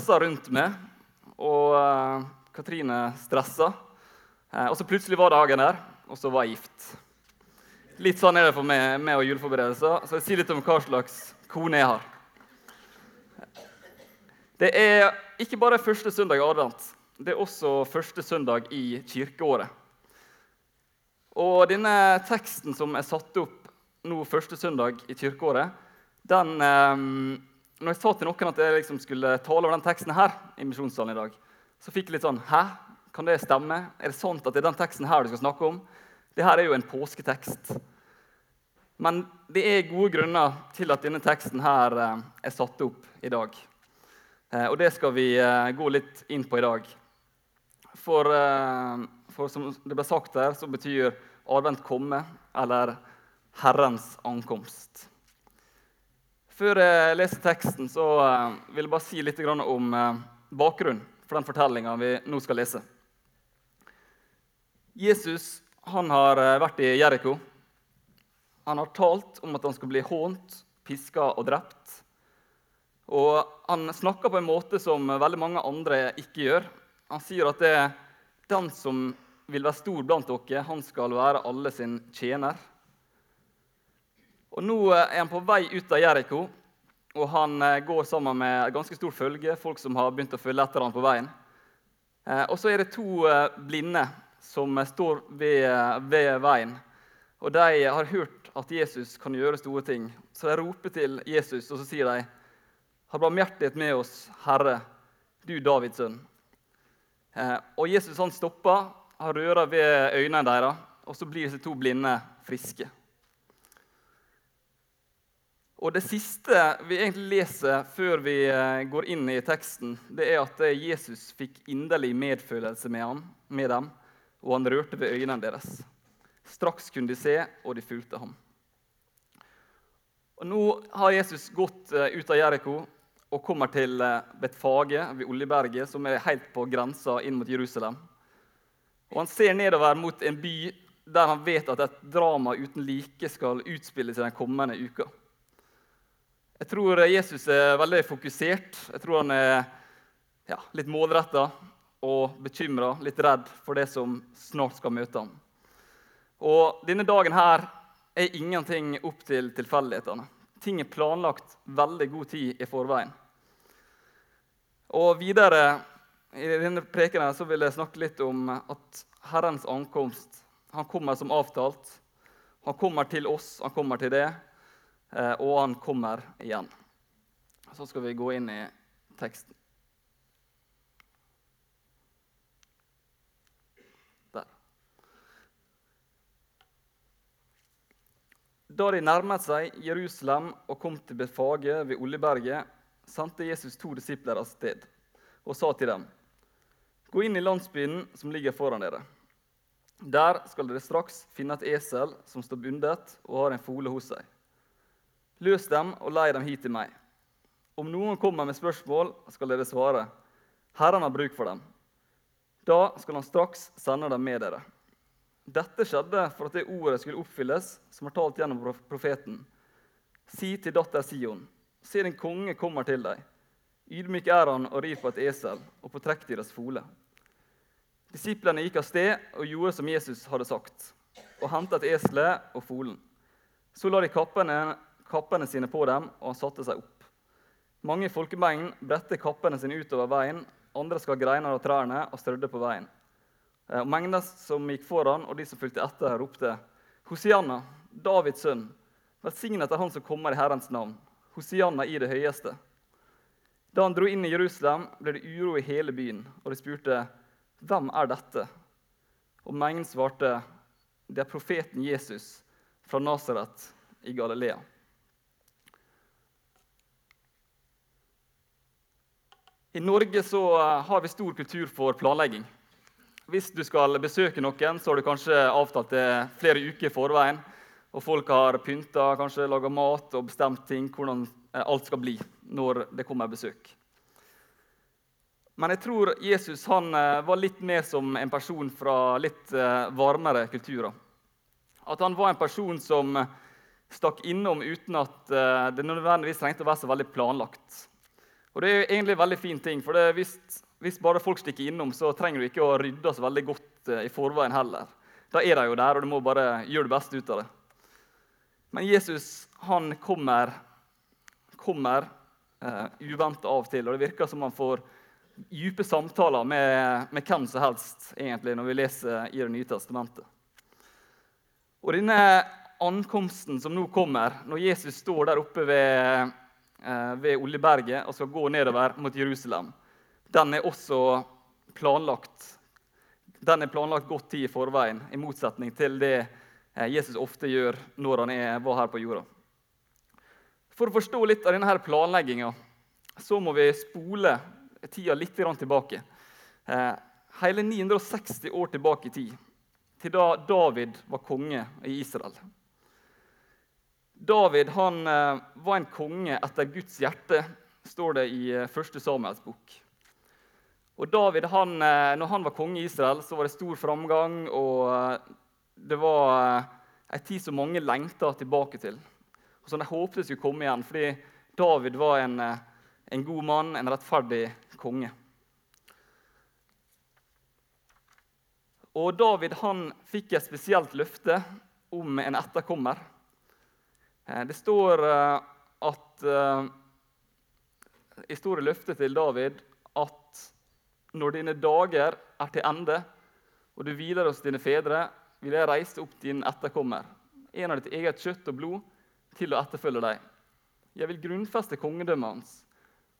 stressa rundt meg, og uh, Katrine stressa. Uh, og så plutselig var dagen der, og så var jeg gift. Litt sånn er det for meg med og juleforberedelser. Så jeg sier litt om hva slags kone jeg har. Det er ikke bare første søndag i advent. Det er også første søndag i kirkeåret. Og denne teksten som er satt opp nå første søndag i kirkeåret, den eh, når jeg sa til noen at jeg liksom skulle tale over den teksten her i misjonssalen i dag, så fikk jeg litt sånn Hæ? Kan det stemme? Er det sant at det er den teksten her du skal snakke om? Det her er jo en påsketekst. Men det er gode grunner til at denne teksten her eh, er satt opp i dag. Eh, og det skal vi eh, gå litt inn på i dag. For, for som det ble sagt her, så betyr advent komme, eller Herrens ankomst. Før jeg leser teksten, så eh, vil jeg bare si litt om eh, bakgrunnen for den fortellinga vi nå skal lese. Jesus han har eh, vært i Jeriko. Han har talt om at han skal bli hånt, piska og drept. Og han snakker på en måte som veldig mange andre ikke gjør. Han sier at det er den som vil være stor blant dere, han skal være alle sin tjener. Og Nå er han på vei ut av Jeriko, og han eh, går sammen med et ganske stort følge, folk som har begynt å følge etter ham på veien. Eh, og så er det to eh, blinde som står ved, ved veien. Og de har hørt at Jesus kan gjøre store ting. Så de roper til Jesus, og så sier de, 'Har barmhjertighet med oss, Herre, du Davids sønn.' Og Jesus han stopper, han rører ved øynene deres, og så blir disse to blinde friske. Og Det siste vi egentlig leser før vi eh, går inn i teksten, det er at eh, Jesus fikk inderlig medfølelse med, ham, med dem, og han rørte ved øynene deres. Straks kunne de se, og de fulgte ham. Og Nå har Jesus gått eh, ut av Jeriko og kommer til Betfage ved Oljeberget, som er helt på grensa inn mot Jerusalem. Og Han ser nedover mot en by der han vet at et drama uten like skal utspilles i den kommende uka. Jeg tror Jesus er veldig fokusert. Jeg tror han er ja, litt målretta og bekymra, litt redd for det som snart skal møte ham. Og denne dagen her er ingenting opp til tilfeldighetene. Ting er planlagt veldig god tid i forveien. Og videre i denne prekenen så vil jeg snakke litt om at Herrens ankomst han kommer som avtalt. Han kommer til oss, han kommer til det. Eh, og han kommer igjen. Så skal vi gå inn i teksten. Der. Da de nærmet seg Jerusalem og kom til befaget ved Oljeberget, sendte Jesus to disipler av sted og sa til dem.: Gå inn i landsbyen som ligger foran dere. Der skal dere straks finne et esel som står bundet og har en fole hos seg. Løs dem og lei dem hit til meg. Om noen kommer med spørsmål, skal dere svare. Herren har bruk for dem. Da skal han straks sende dem med dere. Dette skjedde for at det ordet skulle oppfylles, som er talt gjennom profeten. Si til datter Sion, se din konge kommer til deg. Ydmyk er han og rir på et esel og på trekkdyrets fole. Disiplene gikk av sted og gjorde som Jesus hadde sagt, og hentet eselet og folen. Så la de kappene kappene sine på dem, og han satte seg opp. Mange i folkemengden bredte kappene sine utover veien, andre skar greiner av trærne og strødde på veien. Eh, og Mengden som gikk foran, og de som fulgte etter, ropte Hosianna, Davids sønn, velsignet er han som kommer i Herrens navn. Hosianna i det høyeste. Da han dro inn i Jerusalem, ble det uro i hele byen, og de spurte, 'Hvem er dette?' Og mengden svarte, 'Det er profeten Jesus fra Nasaret i Galilea'. I Norge så eh, har vi stor kultur for planlegging. Hvis du skal besøke noen, så har du kanskje avtalt det flere uker i forveien. Og folk har pynta, kanskje laga mat og bestemt ting, hvordan eh, alt skal bli når det kommer besøk. Men jeg tror Jesus han eh, var litt mer som en person fra litt varmere kulturer. At han var en person som stakk innom uten at det nødvendigvis trengte å være så veldig planlagt. Og det er egentlig en veldig fin ting, for hvis, hvis, bare folk stikker innom, så trenger du ikke å rydde så veldig godt eh, i forveien heller. Da er de jo der, og du må bare gjøre det beste ut av det. Men Jesus han kommer, kommer uh, uventa av og til, og det virker som han får dype samtaler med, med hvem som helst egentlig, når vi leser i Det nye testamentet. Og denne ankomsten som nå kommer, når Jesus står der oppe ved, eh, ved Oljeberget og skal gå nedover mot Jerusalem, den er også planlagt. Den er planlagt godt tid i forveien, i motsetning til det eh, Jesus ofte gjør når han er, var her på jorda. For å forstå litt av denne planlegginga må vi spole tida litt tilbake. Eh, hele 960 år tilbake i tid, til da David var konge i Israel. David han, eh, var en konge etter Guds hjerte, står det i eh, første Samuels bok. Og David, han, når han var konge i Israel, så var det stor framgang. og Det var en tid som mange lengta tilbake til. Og som de håpte skulle komme igjen, fordi David var en, en god mann, en rettferdig konge. Og David han fikk et spesielt løfte om en etterkommer. Eh, det står eh, at eh, i store løftet til David at når dine dager er til ende, og du hviler hos dine fedre, vil jeg reise opp din etterkommer, en av ditt eget kjøtt og blod, til å etterfølge deg. Jeg vil grunnfeste kongedømmet hans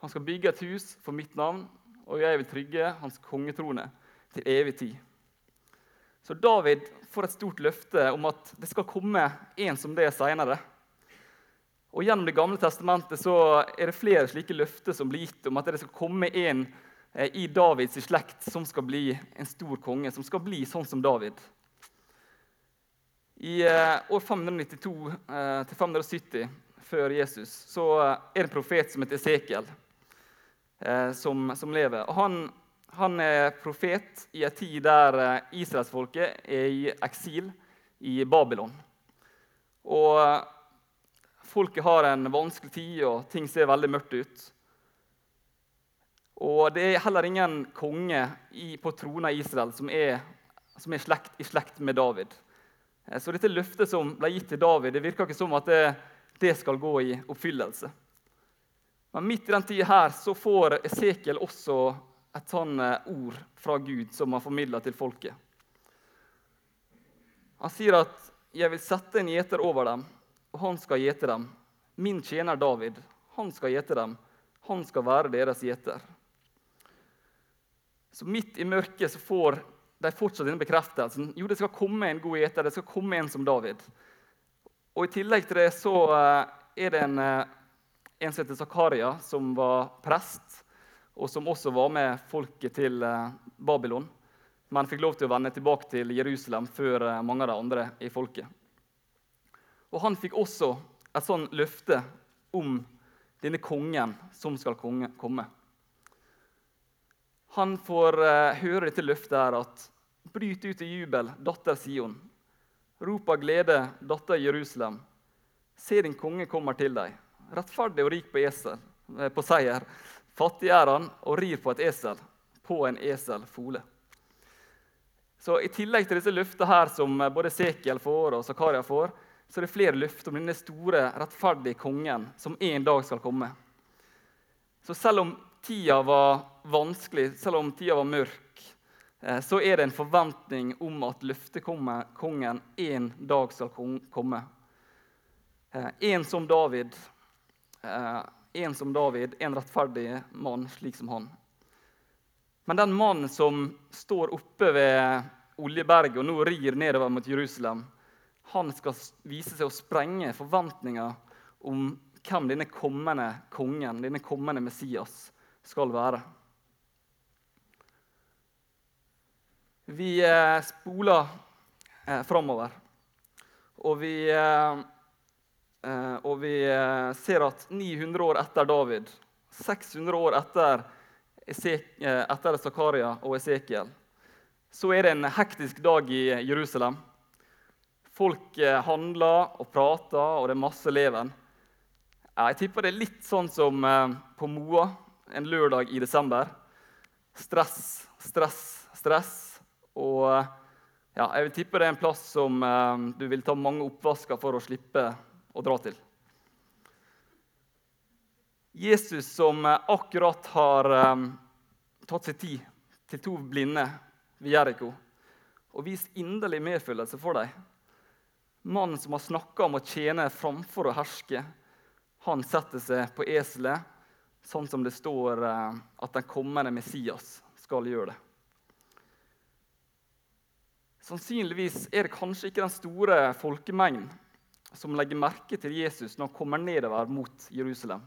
han skal bygge et hus for mitt navn, og jeg vil trygge hans kongetrone til evig tid. Så David får et stort løfte om at det skal komme en som det seinere. Og Gjennom Det gamle testamentet så er det flere slike løfter som blir gitt om at det skal komme en eh, i Davids slekt som skal bli en stor konge, som skal bli sånn som David. I eh, år 592-570 eh, før Jesus så er det en profet som heter Esekiel som, som, lever. Og han, han, er profet i en tid der israelsfolket er i eksil i Babylon. Og folket har en vanskelig tid, og ting ser veldig mørkt ut. Og det er heller ingen konge i, på trona i Israel som er, som er slekt, i slekt med David. Eh, så dette løftet som ble gitt til David, det virker ikke som at det, det skal gå i oppfyllelse. Men midt i den tida her så får Esekiel også et sånn eh, ord fra Gud som han formidler til folket. Han sier at 'jeg vil sette en gjeter over dem, og han skal gjete dem'. 'Min tjener David, han skal gjete dem. Han skal være deres gjeter'. Så midt i mørket så får de fortsatt denne bekreftelsen. Jo, det skal komme en god gjeter. Det skal komme en som David. Og I tillegg til det så eh, er det en eh, en som heter Zakaria, som var prest, og som også var med folket til eh, Babylon, men fikk lov til å vende tilbake til Jerusalem før mange av de andre i folket. Og Han fikk også et sånn løfte om denne kongen som skal komme. Han får eh, høre dette løftet her at Bryt ut i jubel, datter Sion. Rop av glede, datter Jerusalem. Se, din konge kommer til deg rettferdig og rik på, esel, eh, på seier. Fattig er han og rir på et esel, på en eselfole. Så I tillegg til disse løftene her som eh, både Sekiel får og Zakaria får, så er det flere løfter om denne store, rettferdige kongen som en dag skal komme. Så selv om tida var vanskelig, selv om tida var mørk, eh, så er det en forventning om at løftekongen en dag skal komme. En som David, Eh, en som David, en rettferdig mann slik som han. Men den mannen som står oppe ved Oljeberget og nå rir nedover mot Jerusalem, han skal vise seg å sprenge forventninger om hvem denne kommende kongen, denne kommende Messias, skal være. Vi eh, spoler eh, framover, og vi eh, Eh, og vi ser at 900 år etter David, 600 år etter, etter Zakaria og Esekiel, så er det en hektisk dag i Jerusalem. Folk handler og prater, og det er masse leven. Jeg tipper det er litt sånn som på Moa en lørdag i desember. Stress, stress, stress. Og ja, jeg vil tippe det er en plass som eh, du vil ta mange oppvasker for å slippe å dra til. Jesus som akkurat har tatt seg tid til to blinde ved Jeriko og vist inderlig medfølelse for dem. Mannen som har snakka om å tjene framfor å herske, han setter seg på eselet, sånn som det står uh, at den kommende Messias skal gjøre det. Sannsynligvis er det kanskje ikke den store folkemengden som legger merke til Jesus når han kommer nedover mot Jerusalem.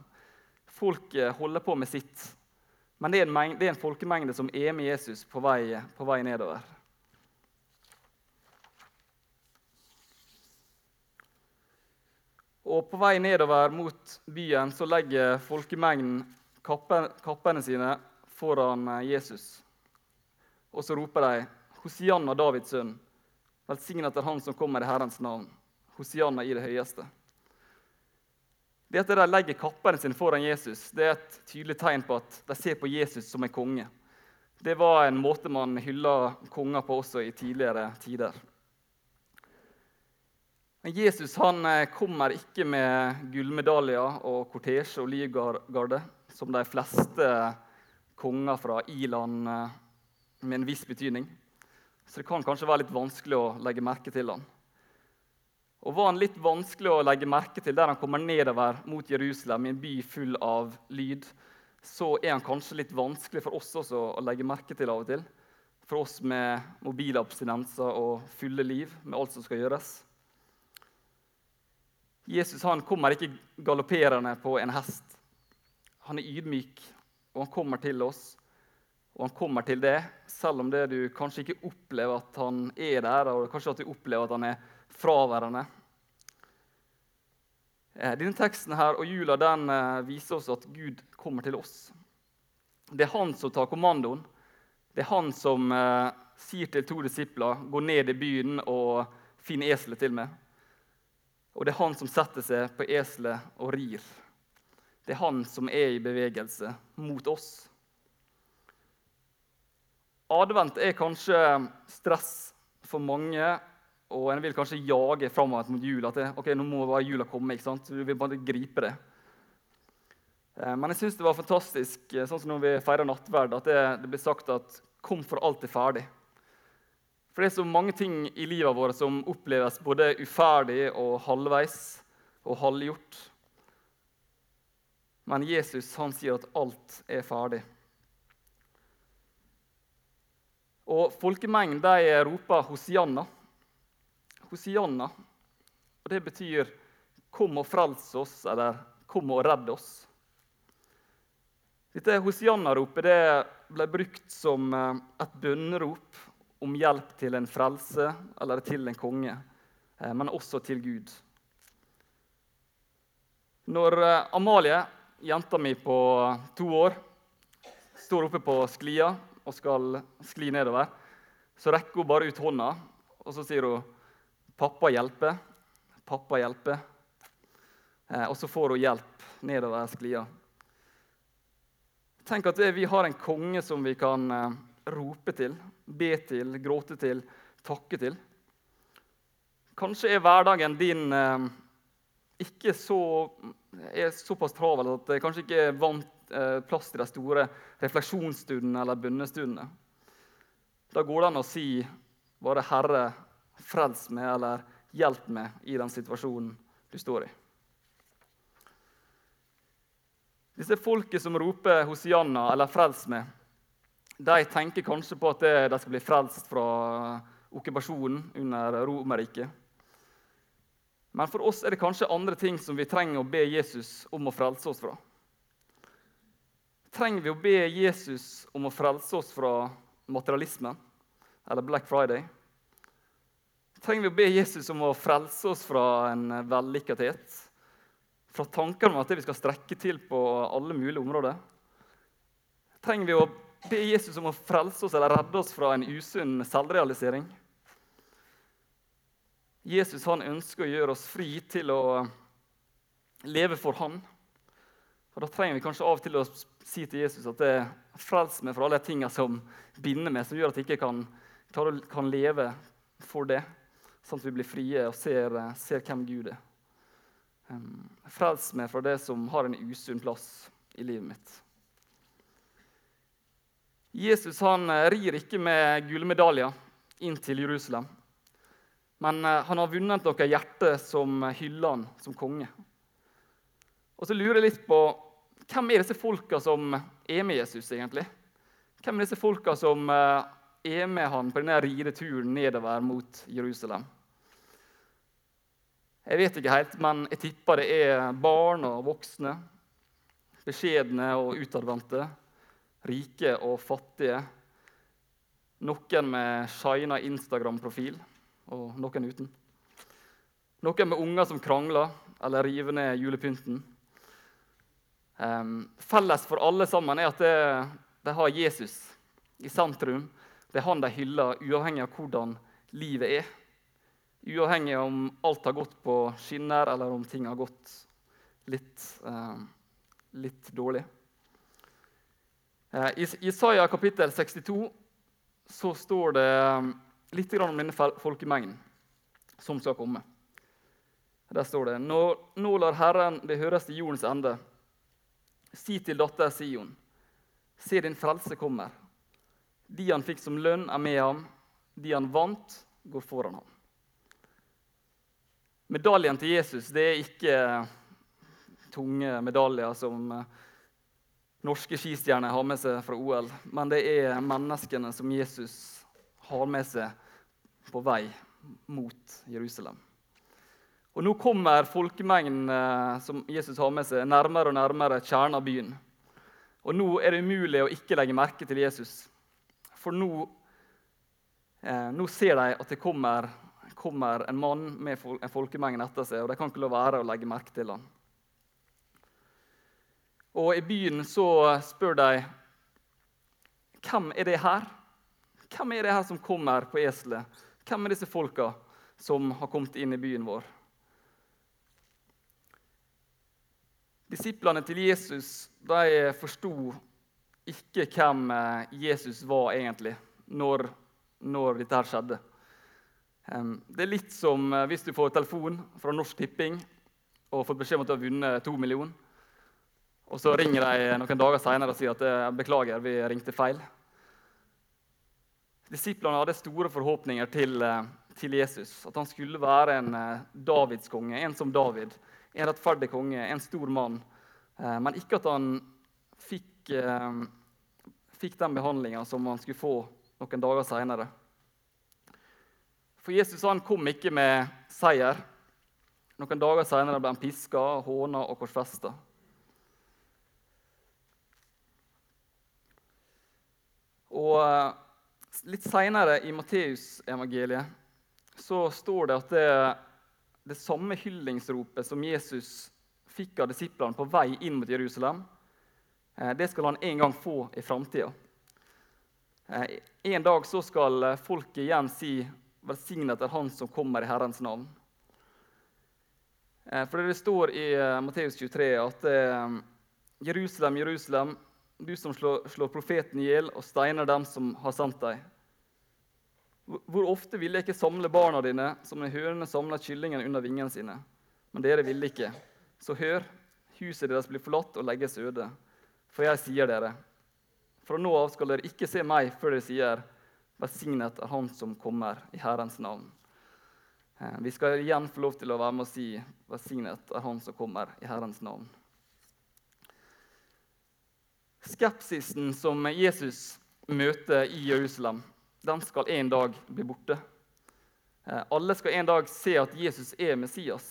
Folk holder på med sitt. Men det er en folkemengde som er med Jesus på vei, på vei nedover. Og På vei nedover mot byen så legger folkemengden kappene sine foran Jesus. Og så roper de, 'Hosianna, Davids sønn', velsignet er Han som kommer i Herrens navn. Hosianna i det høyeste. Det at de legger kappene sine foran Jesus, det er et tydelig tegn på at de ser på Jesus som en konge. Det var en måte man hylla konger på også i tidligere tider. Men Jesus han eh, kommer ikke med gullmedaljer og kortesje og livgarde, som de fleste konger fra i-land eh, med en viss betydning. Så det kan kanskje være litt vanskelig å legge merke til ham. Og var han litt vanskelig å legge merke til der han kommer nedover mot Jerusalem, i en by full av lyd, så er han kanskje litt vanskelig for oss også å legge merke til av og til. For oss med mobilabstinenser og fulle liv med alt som skal gjøres. Jesus han kommer ikke galopperende på en hest. Han er ydmyk, og han kommer til oss. Og han kommer til det, selv om det du kanskje ikke opplever at han er der, og kanskje at du opplever at han er fraværende. Eh, denne teksten her og jula den eh, viser oss at Gud kommer til oss. Det er han som tar kommandoen. Det er han som eh, sier til to disipler gå ned i byen og finn eselet til meg. Og det er han som setter seg på eselet og rir. Det er han som er i bevegelse mot oss. Advent er kanskje stress for mange og en vil kanskje jage framover mot jula. At det, ok, nå må bare jula komme. ikke sant? Du vil bare gripe det. Eh, men jeg syns det var fantastisk, eh, sånn som når vi feirer nattverd, at det, det blir sagt at 'kom for alt er ferdig'. For det er så mange ting i livet vårt som oppleves både uferdig og halvveis og halvgjort. Men Jesus han sier at alt er ferdig. Og Folkemengden de roper Hosianna. Hosianna. Og det betyr 'kom og frels oss' eller 'kom og redd oss'. Dette Hosianna-ropet ble brukt som eh, et bønnerop om hjelp til en frelse eller til en konge, eh, men også til Gud. Når eh, Amalie, jenta mi på to år, står oppe på sklia og skal skli nedover, så rekker hun bare ut hånda, og så sier hun 'Pappa hjelper', 'Pappa hjelper'. Eh, og så får hun hjelp nedover sklia. Tenk at vi har en konge som vi kan rope til, be til, gråte til, takke til. Kanskje er hverdagen din eh, ikke så, er såpass travel at det kanskje ikke er vant eh, plass til de store refleksjonsstundene eller bønnestundene. Da går det an å si bare 'Herre, frels meg eller hjelp meg i den situasjonen du står i. Disse folket som roper 'Hosianna' eller 'frels meg', de tenker kanskje på at de skal bli frelst fra okkupasjonen under Romerriket. Men for oss er det kanskje andre ting som vi trenger å be Jesus om å frelse oss fra. Trenger vi å be Jesus om å frelse oss fra materialismen eller Black Friday? trenger vi å be Jesus om å frelse oss fra en vellykkethet. Fra tankene om at vi skal strekke til på alle mulige områder. Trenger vi å be Jesus om å frelse oss eller redde oss fra en usunn selvrealisering. Jesus han ønsker å gjøre oss fri til å leve for Han. Og Da trenger vi kanskje av og til å si til Jesus at det frels meg fra alle de tingene som binder meg, som gjør at jeg ikke kan, kan leve for det, sånn at vi blir frie og ser, ser hvem Gud er. Frels meg fra det som har en usunn plass i livet mitt. Jesus han eh, rir ikke med gullmedaljer inn til Jerusalem. Men eh, han har vunnet noen hjerter som hyller han som konge. Og så lurer jeg litt på hvem er disse folka som er med Jesus, egentlig? Hvem er disse folka som eh, er med han på denne rideturen nedover mot Jerusalem? Jeg vet ikke helt, men jeg tipper det er barn og voksne. Beskjedne og utadvendte. Rike og fattige. Noen med shina Instagram-profil, og noen uten. Noen med unger som krangler eller river ned julepynten. Felles for alle sammen er at de har Jesus i sentrum. Det er han de hyller, uavhengig av hvordan livet er. Uavhengig av om alt har gått på skinner, eller om ting har gått litt, litt dårlig. Uh, I Isaiah kapittel 62 så står det um, litt om denne folkemengden som skal komme. Der står det Nå, nå lar Herren det høres til jordens ende. Si til datter Sion, se din frelse kommer. De han fikk som lønn, er med ham. De han vant, går foran ham. Medaljen til Jesus det er ikke tunge medaljer som eh, norske skistjerner har med seg fra OL, men det er menneskene som Jesus har med seg på vei mot Jerusalem. Og Nå kommer folkemengden eh, som Jesus har med seg, nærmere og nærmere kjernen av byen. Og Nå er det umulig å ikke legge merke til Jesus. For nå, eh, nå ser de at det kommer, kommer, en mann med en folkemengde etter seg, og de kan ikke la være å legge merke til han. Og I byen så spør de hvem er det her? Hvem er det her som kommer på eselet? Hvem er disse folka som har kommet inn i byen vår? Disiplene til Jesus de forsto ikke hvem eh, Jesus var egentlig når, når dette her skjedde. Det er litt som eh, hvis du får telefon fra Norsk Tipping og får beskjed om at du har vunnet to millioner. Og så ringer de noen dager senere og sier at eh, 'beklager, vi ringte feil'. Disiplene hadde store forhåpninger til, til Jesus. At han skulle være en davidskonge, en som David en rettferdig konge, en stor mann. Eh, men ikke at han fikk, eh, fikk den behandlinga som han skulle få noen dager seinere. For Jesus han kom ikke med seier. Noen dager seinere ble han piska, håna og korsfesta. Og eh, Litt seinere i Matteusevangeliet så står det at det det samme hyllingsropet som Jesus fikk av disiplene på vei inn mot Jerusalem, eh, det skal han en gang få i framtida. Eh, en dag så skal folket igjen si 'velsignet er Han som kommer i Herrens navn'. For Det står i Matteus 23 at Jerusalem, Jerusalem, du som slår, slår profeten i hjel og steiner dem som har sendt deg. Hvor ofte ville jeg ikke samle barna dine som en høne samler kyllingen under vingene sine? Men dere ville ikke. Så hør, huset deres blir forlatt og legges øde. For jeg sier dere, fra nå av skal dere ikke se meg før dere sier, velsignet er Han som kommer i Herrens navn. Eh, vi skal igjen få lov til å være med og si, velsignet er Han som kommer i Herrens navn. Skepsisen som Jesus møter i Jerusalem, den skal en dag bli borte. Eh, alle skal en dag se at Jesus er Messias.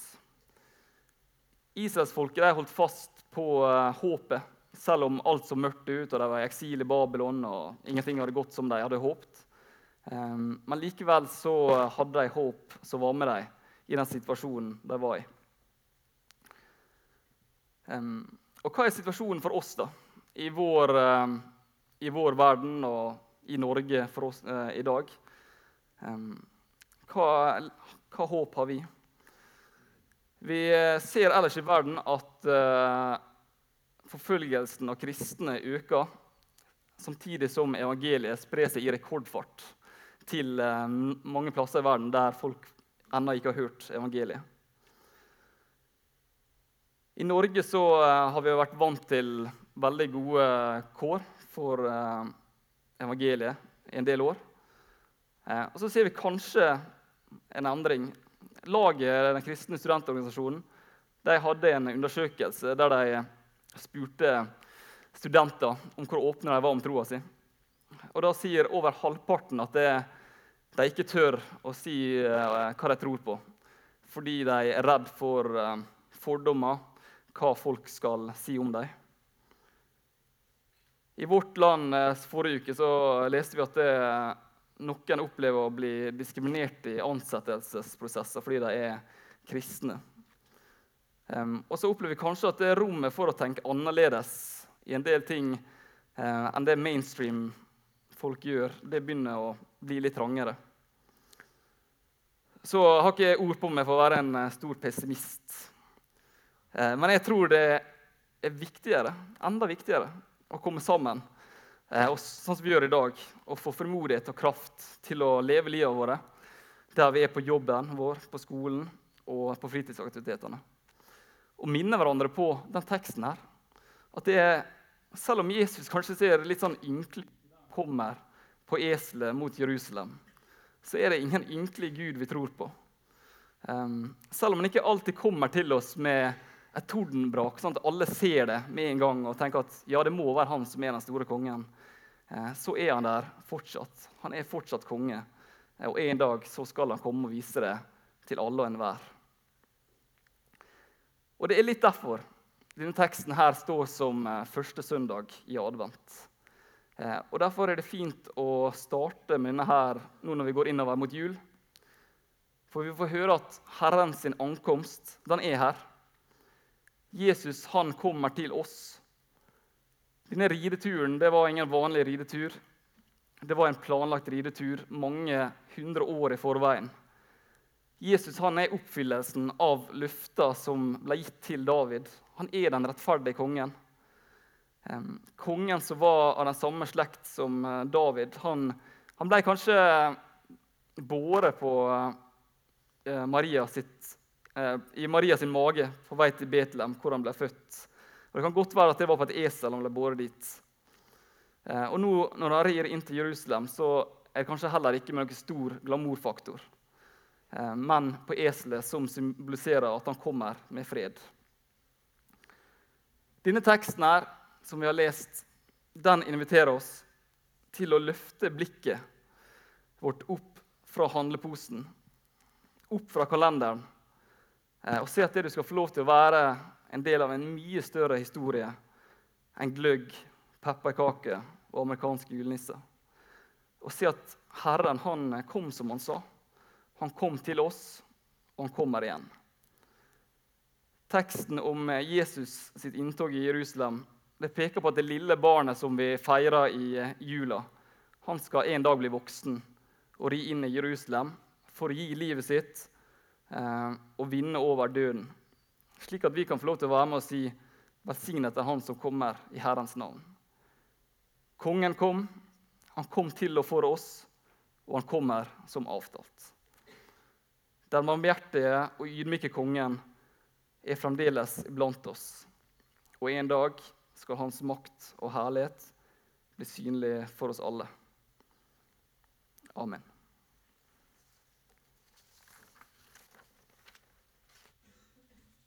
Israelsfolket holdt fast på uh, håpet, selv om alt så mørkt ut, og de var i eksil i Babylon og ingenting hadde gått som de hadde håpet. Um, men likevel så hadde de håp som var med dem i den situasjonen de var i. Um, og hva er situasjonen for oss da, i vår, uh, i vår verden og i Norge for oss eh, i dag. Hva, hva, håp har vi? Vi ser ellers i verden at forfølgelsen av kristne øker, samtidig som evangeliet sprer seg i rekordfart til eh, mange plasser i verden der folk ennå ikke har hørt evangeliet. I Norge så eh, har vi vært vant til veldig gode kår for eh, evangeliet i en del år. Og så ser vi kanskje en endring. Laget, den kristne studentorganisasjonen, de hadde en undersøkelse der de spurte studenter om hvor åpne de var om troa si. Og Da sier over halvparten at det, de ikke tør å si uh, hva de tror på, fordi de er redd for fordommer, hva folk skal si om dem. I Vårt Land uh, forrige uke så leste vi at det, noen opplever å bli diskriminert i ansettelsesprosesser fordi de er kristne. Um, og så opplever vi kanskje at det er rommet for å tenke annerledes i en del ting uh, enn det mainstream folk gjør, det begynner å bli litt trangere. Så jeg har ikke ord på meg for å være en eh, stor pessimist. Men jeg tror det er viktigere, enda viktigere å komme sammen og sånn som vi gjør i dag, og få formodighet og kraft til å leve livet vårt der vi er på jobben vår, på skolen og på fritidsaktivitetene og minne hverandre på den teksten her. At det er, selv om Jesus kanskje ser litt sånn ynkelig kommer på eselet mot Jerusalem, så er det ingen ynkelig Gud vi tror på. Um, selv om han ikke alltid kommer til oss med et tordenbrak, sånn at alle ser det med en gang og tenker at ja, det må være han som er den store kongen, uh, så er han der fortsatt. Han er fortsatt konge. Uh, og en dag så skal han komme og vise det til alle og enhver. Og Det er litt derfor denne teksten her står som eh, første søndag i advent. Eh, og Derfor er det fint å starte med denne her nå når vi går innover mot jul. For vi får høre at Herren sin ankomst, den er her. Jesus han kommer til oss. Denne rideturen det var ingen vanlig ridetur. Det var en planlagt ridetur mange hundre år i forveien. Jesus han er oppfyllelsen av løfta som ble gitt til David. Han er den rettferdige kongen. Kongen som var av den samme slekt som eh, David, han, han ble kanskje båret på eh, Maria sitt, i Maria sin mage på vei til Betlehem, hvor han ble født. Og Det kan godt være at det var på et esel han ble båret dit. Og nå når han rir inn til Jerusalem, så er det kanskje heller ikke med noen stor glamourfaktor. Eh, men på eselet som symboliserer at han kommer med fred. Denne teksten her, som vi har lest, den inviterer oss til å løfte blikket vårt opp fra handleposen, opp fra kalenderen, eh, og se at det du skal få lov til å være en del av en mye større historie enn gløgg, pepperkaker og amerikanske julenisser. Og se at Herren han kom som han sa. Han kom til oss, og han kommer igjen. Teksten om Jesus sitt inntog i Jerusalem det peker på at det lille barnet som vi feirer i jula, han skal en dag bli voksen og ri inn i Jerusalem for å gi livet sitt eh, og vinne over døden. Slik at vi kan få lov til å være med og si 'Velsignet er Han som kommer i Herrens navn'. Kongen kom, han kom til og for oss, og han kommer som avtalt. Den barmhjertige og ydmyke kongen er fremdeles blant oss. Og en dag skal hans makt og herlighet bli synlig for oss alle. Amen.